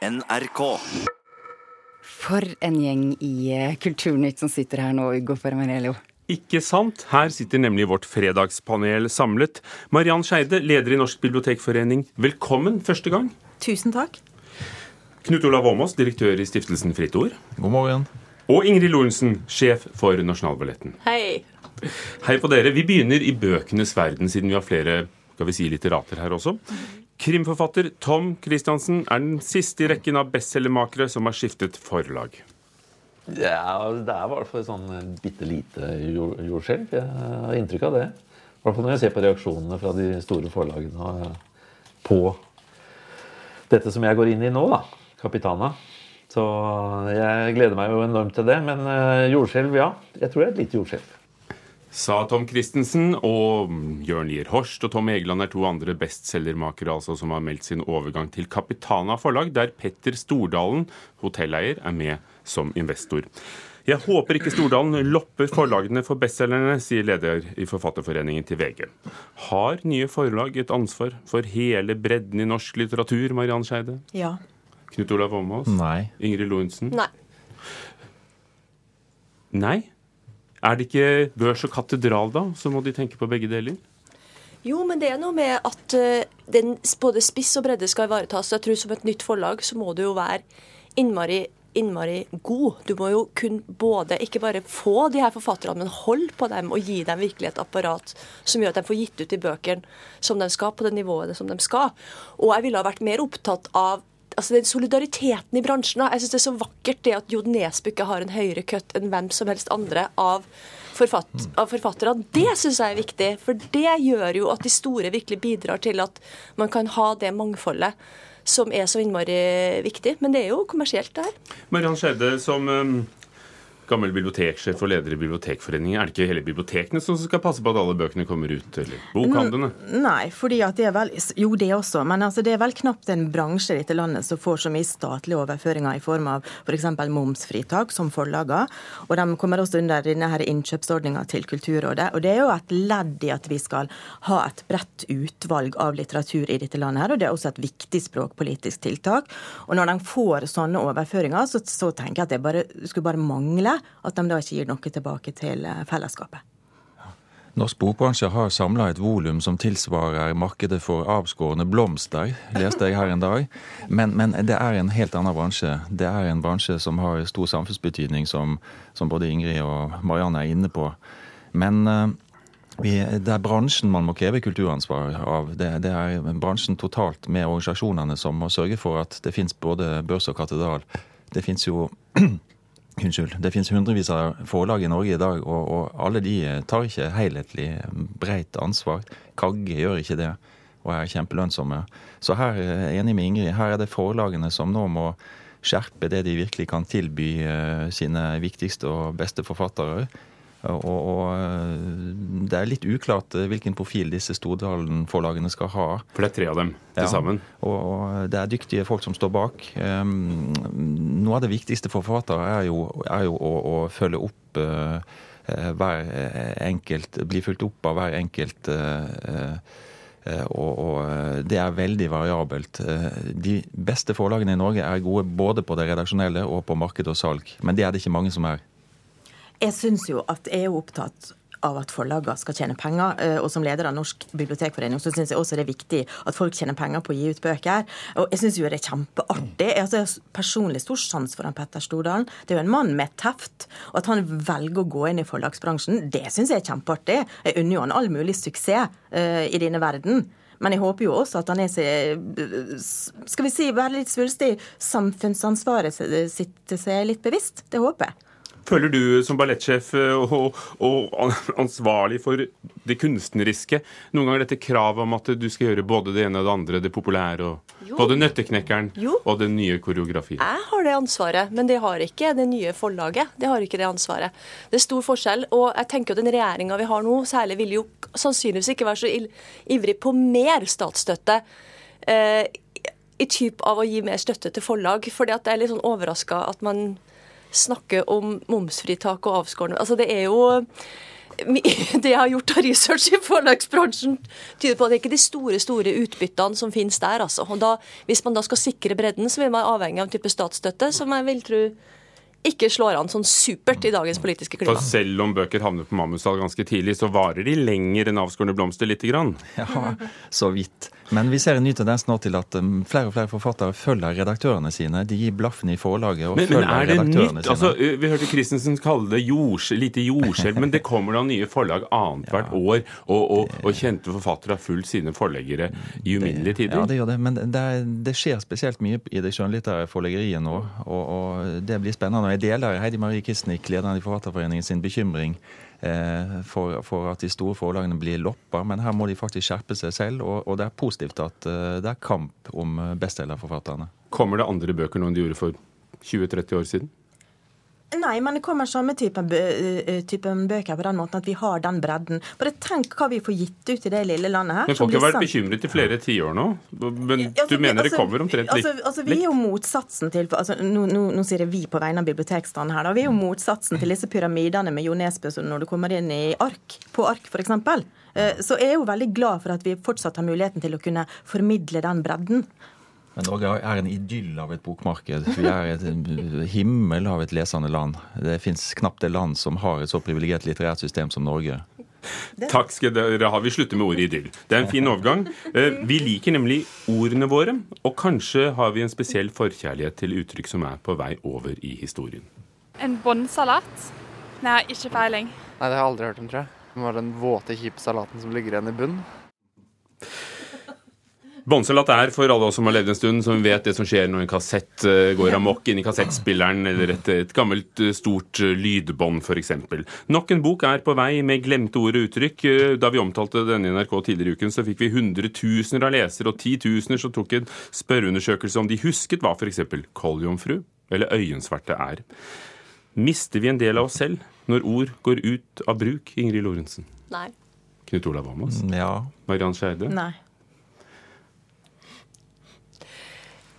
NRK. For en gjeng i eh, Kulturnytt som sitter her nå, Ugo Fermanello. Ikke sant? Her sitter nemlig vårt fredagspanel samlet. Mariann Skeide, leder i Norsk bibliotekforening, velkommen første gang. Tusen takk. Knut Olav Åmås, direktør i Stiftelsen Fritt Ord. God morgen. Og Ingrid Lorentzen, sjef for Nasjonalballetten. Hei. Hei på dere. Vi begynner i bøkenes verden, siden vi har flere skal vi si, litterater her også. Krimforfatter Tom Christiansen er den siste i rekken av bestselgermakere som har skiftet forlag. Ja, det er i hvert fall sånn bitte lite jordskjelv. Jeg har inntrykk av det. I hvert fall når jeg ser på reaksjonene fra de store forlagene på dette som jeg går inn i nå, da. Capitana. Så jeg gleder meg jo enormt til det. Men eh, jordskjelv, ja. Jeg tror det er et lite jordskjelv. Sa Tom Christensen, og Jørn Lier Horst og Tom Egeland er to andre bestselgermakere altså, som har meldt sin overgang til Capitana forlag, der Petter Stordalen, hotelleier, er med som investor. Jeg håper ikke Stordalen lopper forlagene for bestselgerne, sier leder i Forfatterforeningen til VG. Har nye forlag et ansvar for hele bredden i norsk litteratur, Mariann Skeide? Ja. Knut Olav Åmås? Nei. Ingrid Lorentzen? Nei. Nei? Er det ikke børs og katedral, da? Så må de tenke på begge deler? Jo, men det er noe med at eh, den, både spiss og bredde skal ivaretas. Jeg tror Som et nytt forlag så må du jo være innmari, innmari god. Du må jo kun både ikke bare få de her forfatterne, men holde på dem og gi dem virkelig et apparat som gjør at de får gitt ut de bøkene som de skal, på det nivået som de skal. Og jeg ville ha vært mer opptatt av altså den solidariteten i bransjen. Jeg syns det er så vakkert det at Jod Nesbø har en høyere kutt enn hvem som helst andre av, forfatt, av forfatterne. Det syns jeg er viktig, for det gjør jo at de store virkelig bidrar til at man kan ha det mangfoldet som er så innmari viktig. Men det er jo kommersielt, det her. Mariann Skjede, som gammel biblioteksjef og leder i Bibliotekforeningen, er det ikke hele bibliotekene som skal passe på at alle bøkene kommer ut, eller bokhandlene? Nei, fordi at det er vel Jo, det også, men altså det er vel knapt en bransje i dette landet som får så mye statlige overføringer i form av f.eks. For momsfritak, som forlagene. Og de kommer også under denne innkjøpsordninga til Kulturrådet. Og det er jo et ledd i at vi skal ha et bredt utvalg av litteratur i dette landet her, og det er også et viktig språkpolitisk tiltak. Og når de får sånne overføringer, så, så tenker jeg at det bare, skulle bare mangle at de da ikke gir noe tilbake til eh, fellesskapet. Norsk bokbransje har samla et volum som tilsvarer markedet for avskårne blomster, leste jeg her en dag. Men, men, det er en helt annen bransje. Det er en bransje som har stor samfunnsbetydning, som, som både Ingrid og Marianne er inne på. Men uh, vi, det er bransjen man må kreve kulturansvar av. Det, det, er bransjen totalt med organisasjonene som må sørge for at det fins både børs og katedral. Det fins jo Unnskyld. Det finnes hundrevis av forlag i Norge i dag, og, og alle de tar ikke helhetlig breit ansvar. Kagge gjør ikke det, og er kjempelønnsomme. Så her er jeg enig med Ingrid. Her er det forlagene som nå må skjerpe det de virkelig kan tilby sine viktigste og beste forfattere. Og, og, det er litt uklart hvilken profil disse Stordalen-forlagene skal ha. For det er tre av dem til Ja. sammen? Og, og det er dyktige folk som står bak. Um, noe av det viktigste for forfattere er jo, er jo å, å følge opp uh, hver enkelt Bli fulgt opp av hver enkelt. uh, uh, og, det er veldig variabelt. De beste forlagene i Norge er gode både på det redaksjonelle og på marked og salg. Men det er det ikke mange som er. Jeg syns jo at jeg er opptatt av at forlagene skal tjene penger. eh, Og som leder av Norsk bibliotekforening så syns jeg også det er viktig at folk tjener penger på å gi ut bøker. Og jeg syns jo det er kjempeartig. Jeg har personlig stor sans for han Petter Stordalen. Det er jo en mann med teft. Og at han velger å gå inn i forlagsbransjen, det syns jeg er kjempeartig. Jeg unner jo han all mulig suksess eh, i denne verden. Men jeg håper jo også at han er seg Skal vi si være litt svulstig samfunnsansvaret sitt seg litt bevisst. Det håper jeg. Føler du som ballettsjef og, og ansvarlig for det kunstneriske noen ganger dette kravet om at du skal gjøre både det ene og det andre, det populære, og Jo. både Nøtteknekkeren Jo. og den nye koreografien? Jeg har det ansvaret, men det har ikke det nye forlaget. Det har ikke det ansvaret. Det er stor forskjell, og jeg tenker at den regjeringa vi har nå, særlig vil jo sannsynligvis ikke være så ivrig på mer statsstøtte. Eh, I typ av å gi mer støtte til forlag. fordi at jeg er litt sånn overraska at man snakker om momsfritak og avskårne Altså det er jo det jeg har gjort av research i forlagsbransjen, tyder på at det er ikke de store store utbyttene som finnes der. Altså. Og da, hvis man da skal sikre bredden, så vil man avhengig av en type statsstøtte som jeg vil tro ikke slår an sånn supert i dagens politiske klima. For selv om bøker havner på Mammutstall ganske tidlig, så varer de lenger enn avskårne blomster lite grann. Ja, så vidt. Men vi ser en ny tendens nå til at um, flere og flere forfattere følger redaktørene sine. De gir blaffen i forlaget og men, følger men er det nytt? sine. Altså, vi hørte Christensen kalle det jords, lite jordskjelv, men det kommer da nye forlag annethvert år, og, og, og kjente forfattere har fulgt sine forleggere i uminnelige tider. Ja, det gjør det. Men det, det skjer spesielt mye i det skjønnlitterære forleggeriet nå. Og, og det blir spennende. Jeg deler Heidi Marie Kistnik, lederen i Forfatterforeningen, sin bekymring for, for at de store forlagene blir loppa. Men her må de faktisk skjerpe seg selv. Og, og det er positivt at eh, det er kamp om eh, bestselgerforfatterne. Kommer det andre bøker nå enn de gjorde for 20-30 år siden? Nei, men det kommer samme typen, eh, typen bøker på den måten at vi har den bredden. Bare tenk hva vi får gitt ut i det lille landet her. Men Folk har vært sendt- bekymret i flere tiår nå. Men Ja, altså, du mener det altså, kommer omtrent litt? altså, altså, Vi er jo motsatsen til altså, nå, nå, nå sier jeg vi på vegne av bibliotekstanden her. Da. Vi er jo motsatsen til disse pyramidene med Jo Nesbø når du kommer inn i ark, på ark f.eks. Så jeg er jo veldig glad for at vi fortsatt har muligheten til å kunne formidle den bredden. Men Norge er en idyll av et bokmarked. Vi er et himmel av et lesende land. Det fins knapt det land som har et så privilegert litterært system som Norge. Takk skal dere ha. Vi slutter med ordet idyll. Det er en fin overgang. Eh, Vi liker nemlig ordene våre, og kanskje har vi en spesiell forkjærlighet til uttrykk som er på vei over i historien. En båndsalat? Nei, ikke peiling. Nei, det har jeg aldri hørt om, tror jeg. Det var den våte, kjipe salaten som ligger igjen i bunnen. Båndsalat er for alle oss som har levd en stund, som vet det som skjer når en kassett eh, går amok inn i kassettspilleren, eller et, et gammelt, eh, stort eh, lydbånd f.eks. Nok en bok er på vei med glemte ord og uttrykk. Da vi omtalte denne i NRK tidligere i uken, så fikk vi hundretusener av lesere og titusener som tok en spørreundersøkelse om de husket hva f.eks. koljomfru eller øyensverte er. Mister vi en del av oss selv når ord går ut av bruk, Ingrid Lorentzen? Nei. Knut Olav Åmås? Ja. Mariann Skeide? Nei.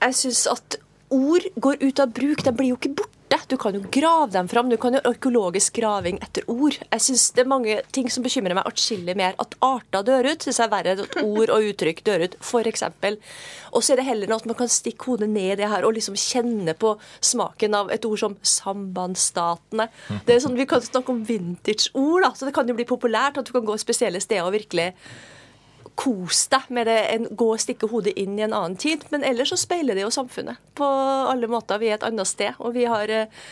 Jeg syns at ord går ut av bruk. De blir jo ikke borte. Du kan jo grave dem fram. Du kan jo økologisk graving etter ord. Jeg synes Det er mange ting som bekymrer meg atskillig mer. At arter dør ut, syns jeg er verre enn at ord og uttrykk dør ut, f.eks. Og så er det heller noe at man kan stikke hodet ned i det her og liksom kjenne på smaken av et ord som sambandsstatene. Det er sånn, Vi kan snakke om vintage-ord, da, så det kan jo bli populært at du kan gå spesielle steder og virkelig kos deg med det, en, gå og stikke hodet inn i en annen tid. Men ellers så speiler det jo samfunnet på alle måter. Vi er et annet sted, og vi har eh,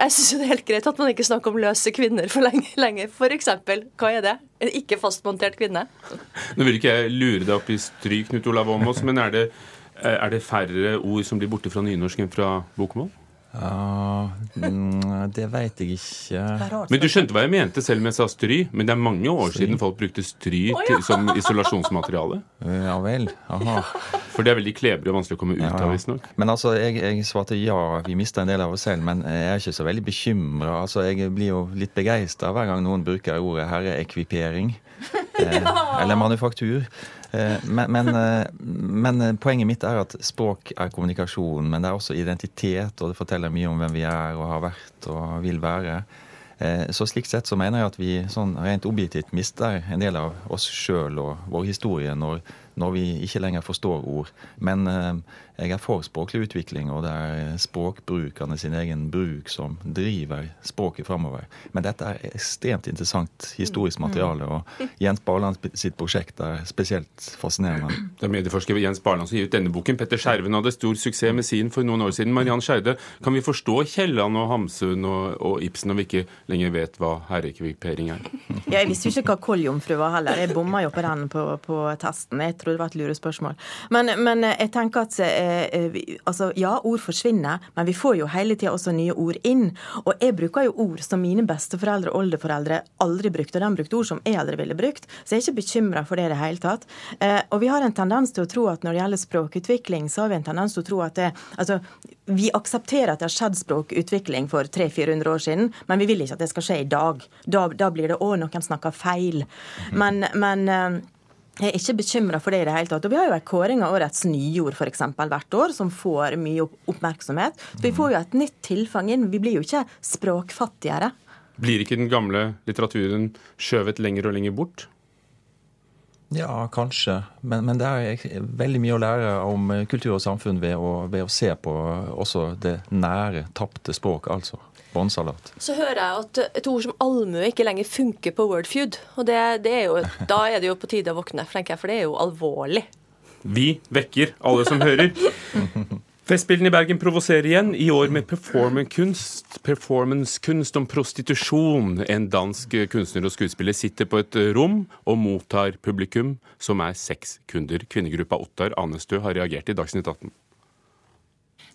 jeg syns det er helt greit at man ikke snakker om løse kvinner for lenge. lenge. Eksempel, hva er det? En ikke fastmontert kvinne? Nå vil ikke jeg lure deg opp i stry, Knut Olav Åmås, men er det, er det færre ord som blir borte fra nynorsk enn fra bokmål? Ja, mm, det veit jeg ikke. Men du skjønte hva jeg mente selv med jeg sa stry? Men det er mange år siden folk brukte stry til, som isolasjonsmateriale. Ja vel. Aha. For det er veldig klebrig og vanskelig å komme ut av, visstnok. Men altså, jeg, jeg svarte ja, vi mista en del av oss selv, men jeg er ikke så veldig bekymra. Altså, jeg blir jo litt begeistra hver gang noen bruker ordet herreekvipering. Eh, eller manufaktur. Eh, men, men, eh, men poenget mitt er at språk er kommunikasjon, men det er også identitet, og det forteller mye om hvem vi er og har vært og vil være. Eh, Så slik sett så mener jeg at vi sånn rent objektivt mister en del av oss sjøl og vår historie når, når vi ikke lenger forstår ord. Men eh, jeg er for språklig utvikling, og det er språkbrukerne sin egen bruk som driver språket framover. Men dette er ekstremt interessant historisk materiale, og Jens Barland sitt prosjekt er spesielt fascinerende. Det er medieforsker Jens Barland som gir ut denne boken. Petter Skjerven hadde stor suksess med sin for noen år siden. Mariann Skeide, kan vi forstå Kielland og Hamsun og, og Ibsen når vi ikke lenger vet hva herrekvipering er? Ja, jeg visste jo ikke hva koljomfru var heller. Jeg bomma jo på den på, på testen. Jeg trodde det var et lurespørsmål. Men, men jeg tenker at eh, altså, ja, ord forsvinner, men vi får jo hele tida også nye ord inn. Og jeg bruker jo ord som mine besteforeldre og oldeforeldre aldri brukte, og de brukte ord som jeg aldri ville brukt. Så jeg er ikke bekymra for det i det hele tatt. Eh, og vi har en tendens til å tro at når det gjelder språkutvikling, så har vi en tendens til å tro at det Altså, vi aksepterer at det har skjedd språkutvikling for 300-400 år siden, men vi vil ikke at det skal skje i dag. Da, da blir det 'å, noen snakker feil'. Men, men eh, jeg er ikke bekymra for det i det hele tatt. Og vi har jo en kåring av årets nyord for eksempel, hvert år, som får mye oppmerksomhet. Så vi får jo et nytt tilfang inn. Vi blir jo ikke språkfattigere. Blir ikke den gamle litteraturen skjøvet lenger og lenger bort? Ja, kanskje. Men, men, det er veldig mye å lære om kultur og samfunn ved å, ved å se på også det nære, tapte språket, altså. Båndsalat. Så hører jeg at et ord som allmue ikke lenger funker på Wordfeud. Og det, det er jo, da er det jo på tide å våkne, for det er jo alvorlig. Vi vekker alle som hører. Festspillene i Bergen provoserer igjen, i år med performancekunst performance om prostitusjon. En dansk kunstner og skuespiller sitter på et rom og mottar publikum, som er seks kunder. Kvinnegruppa Ottar Anestø har reagert i Dagsnytt 18.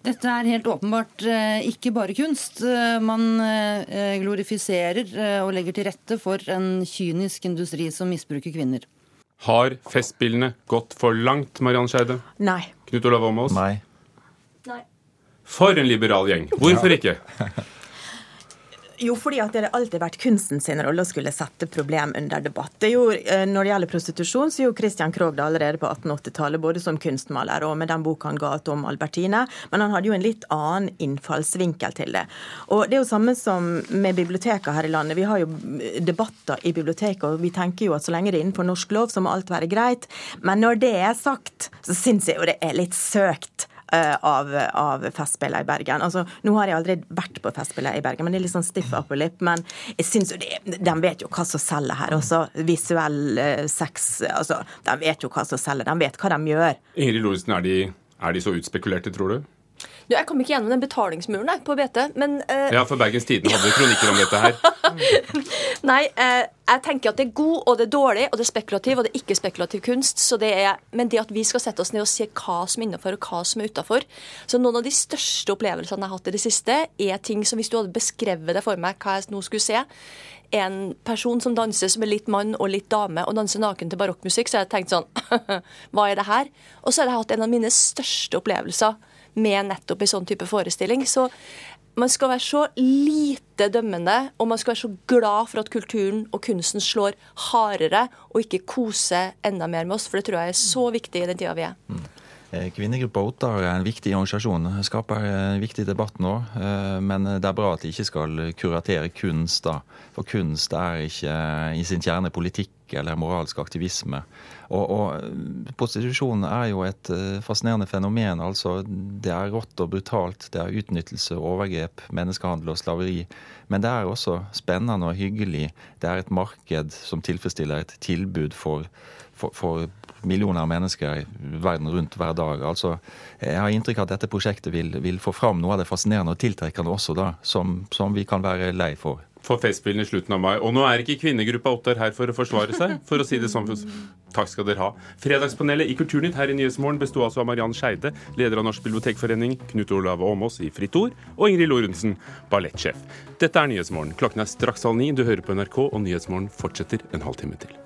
Dette er helt åpenbart eh, ikke bare kunst. Eh, man eh, glorifiserer og legger til rette for en kynisk industri som misbruker kvinner. Har Festspillene gått for langt, Mariann Skeide? Nei. Knut Olav Åmås? Nei. Nei. For en liberal gjeng. Hvorfor ikke? Jo, fordi at det har alltid vært kunsten sin rolle å skulle sette problem under debatt. Det jo, eh, når det gjelder prostitusjon, så gjorde Christian Krogh det allerede på 1880-tallet, både som kunstmaler og med den boka han ga ut om Albertine. Men han hadde jo en litt annen innfallsvinkel til det. Og det er jo samme som med bibliotekene her i landet. Vi har jo debatter i biblioteket, og vi tenker jo at så lenge det er innenfor norsk lov, så må alt være greit. Men når det er sagt, så syns jeg jo det er litt søkt av, av Festspillene i Bergen. Altså, nå har jeg aldri vært på Festspillene i Bergen, men det er litt sånn stiff upper lip. Men jeg synes jo det, de vet jo hva som selger her også. Visuell uh, sex. altså, De vet jo hva som selger, de vet hva de gjør. Ingrid Lorentzen, er de, er de så utspekulerte, tror du? Du, jeg kom ikke gjennom den betalingsmuren jeg, på BT, men uh, Ja, for Bergens Tidende hadde kronikker om dette her. Nei, uh, jeg tenker at det er god, og det er dårlig, og det er spekulativ, og det er ikke spekulativ kunst. Så det er, men det at vi skal sette oss ned og se hva som er innafor, og hva som er utafor Så noen av de største opplevelsene jeg har hatt i det siste, er ting som hvis du hadde beskrevet det for meg, hva jeg nå skulle se en person som danser som er litt mann og litt dame, og danser naken til barokkmusikk, så har jeg tenkt sånn Hva er det her? Og så har jeg hatt en av mine største opplevelser med nettopp en sånn type forestilling. Så man skal være så lite dømmende, og man skal være så glad for at kulturen og kunsten slår hardere, og ikke kose enda mer med oss, for det tror jeg er så viktig i den tida vi er. Eh, Kvinnegruppa Ottar er en viktig organisasjon, skaper en viktig debatt nå. Eh, men det er bra at de ikke skal kuratere kunst, da. For kunst er ikke i sin kjerne politikk eller moralsk aktivisme. Og, og prostitusjon er jo et eh, fascinerende fenomen. altså Det er rått og brutalt. Det er utnyttelse, overgrep, menneskehandel og slaveri. Men det er også spennende og hyggelig. Det er et marked som tilfredsstiller et tilbud for, for, for millioner av mennesker verden rundt hver dag. Altså, jeg har inntrykk av at dette prosjektet vil, vil få fram noe av det fascinerende og tiltrekkende også, da, som, som vi kan være lei for for Festspillene i slutten av mai. Og nå er ikke kvinnegruppa Ottar her for å forsvare seg, for å si det sånn. Takk skal dere ha. Fredagspanelet i Kulturnytt her i Nyhetsmorgen besto altså av Mariann Skeide, leder av Norsk bibliotekforening, Knut Olav Åmås i Fritt Ord, og Ingrid Lorentzen, ballettsjef. Dette er Nyhetsmorgen. Klokken er straks halv ni. Du hører på NRK, og Nyhetsmorgen fortsetter en halvtime til.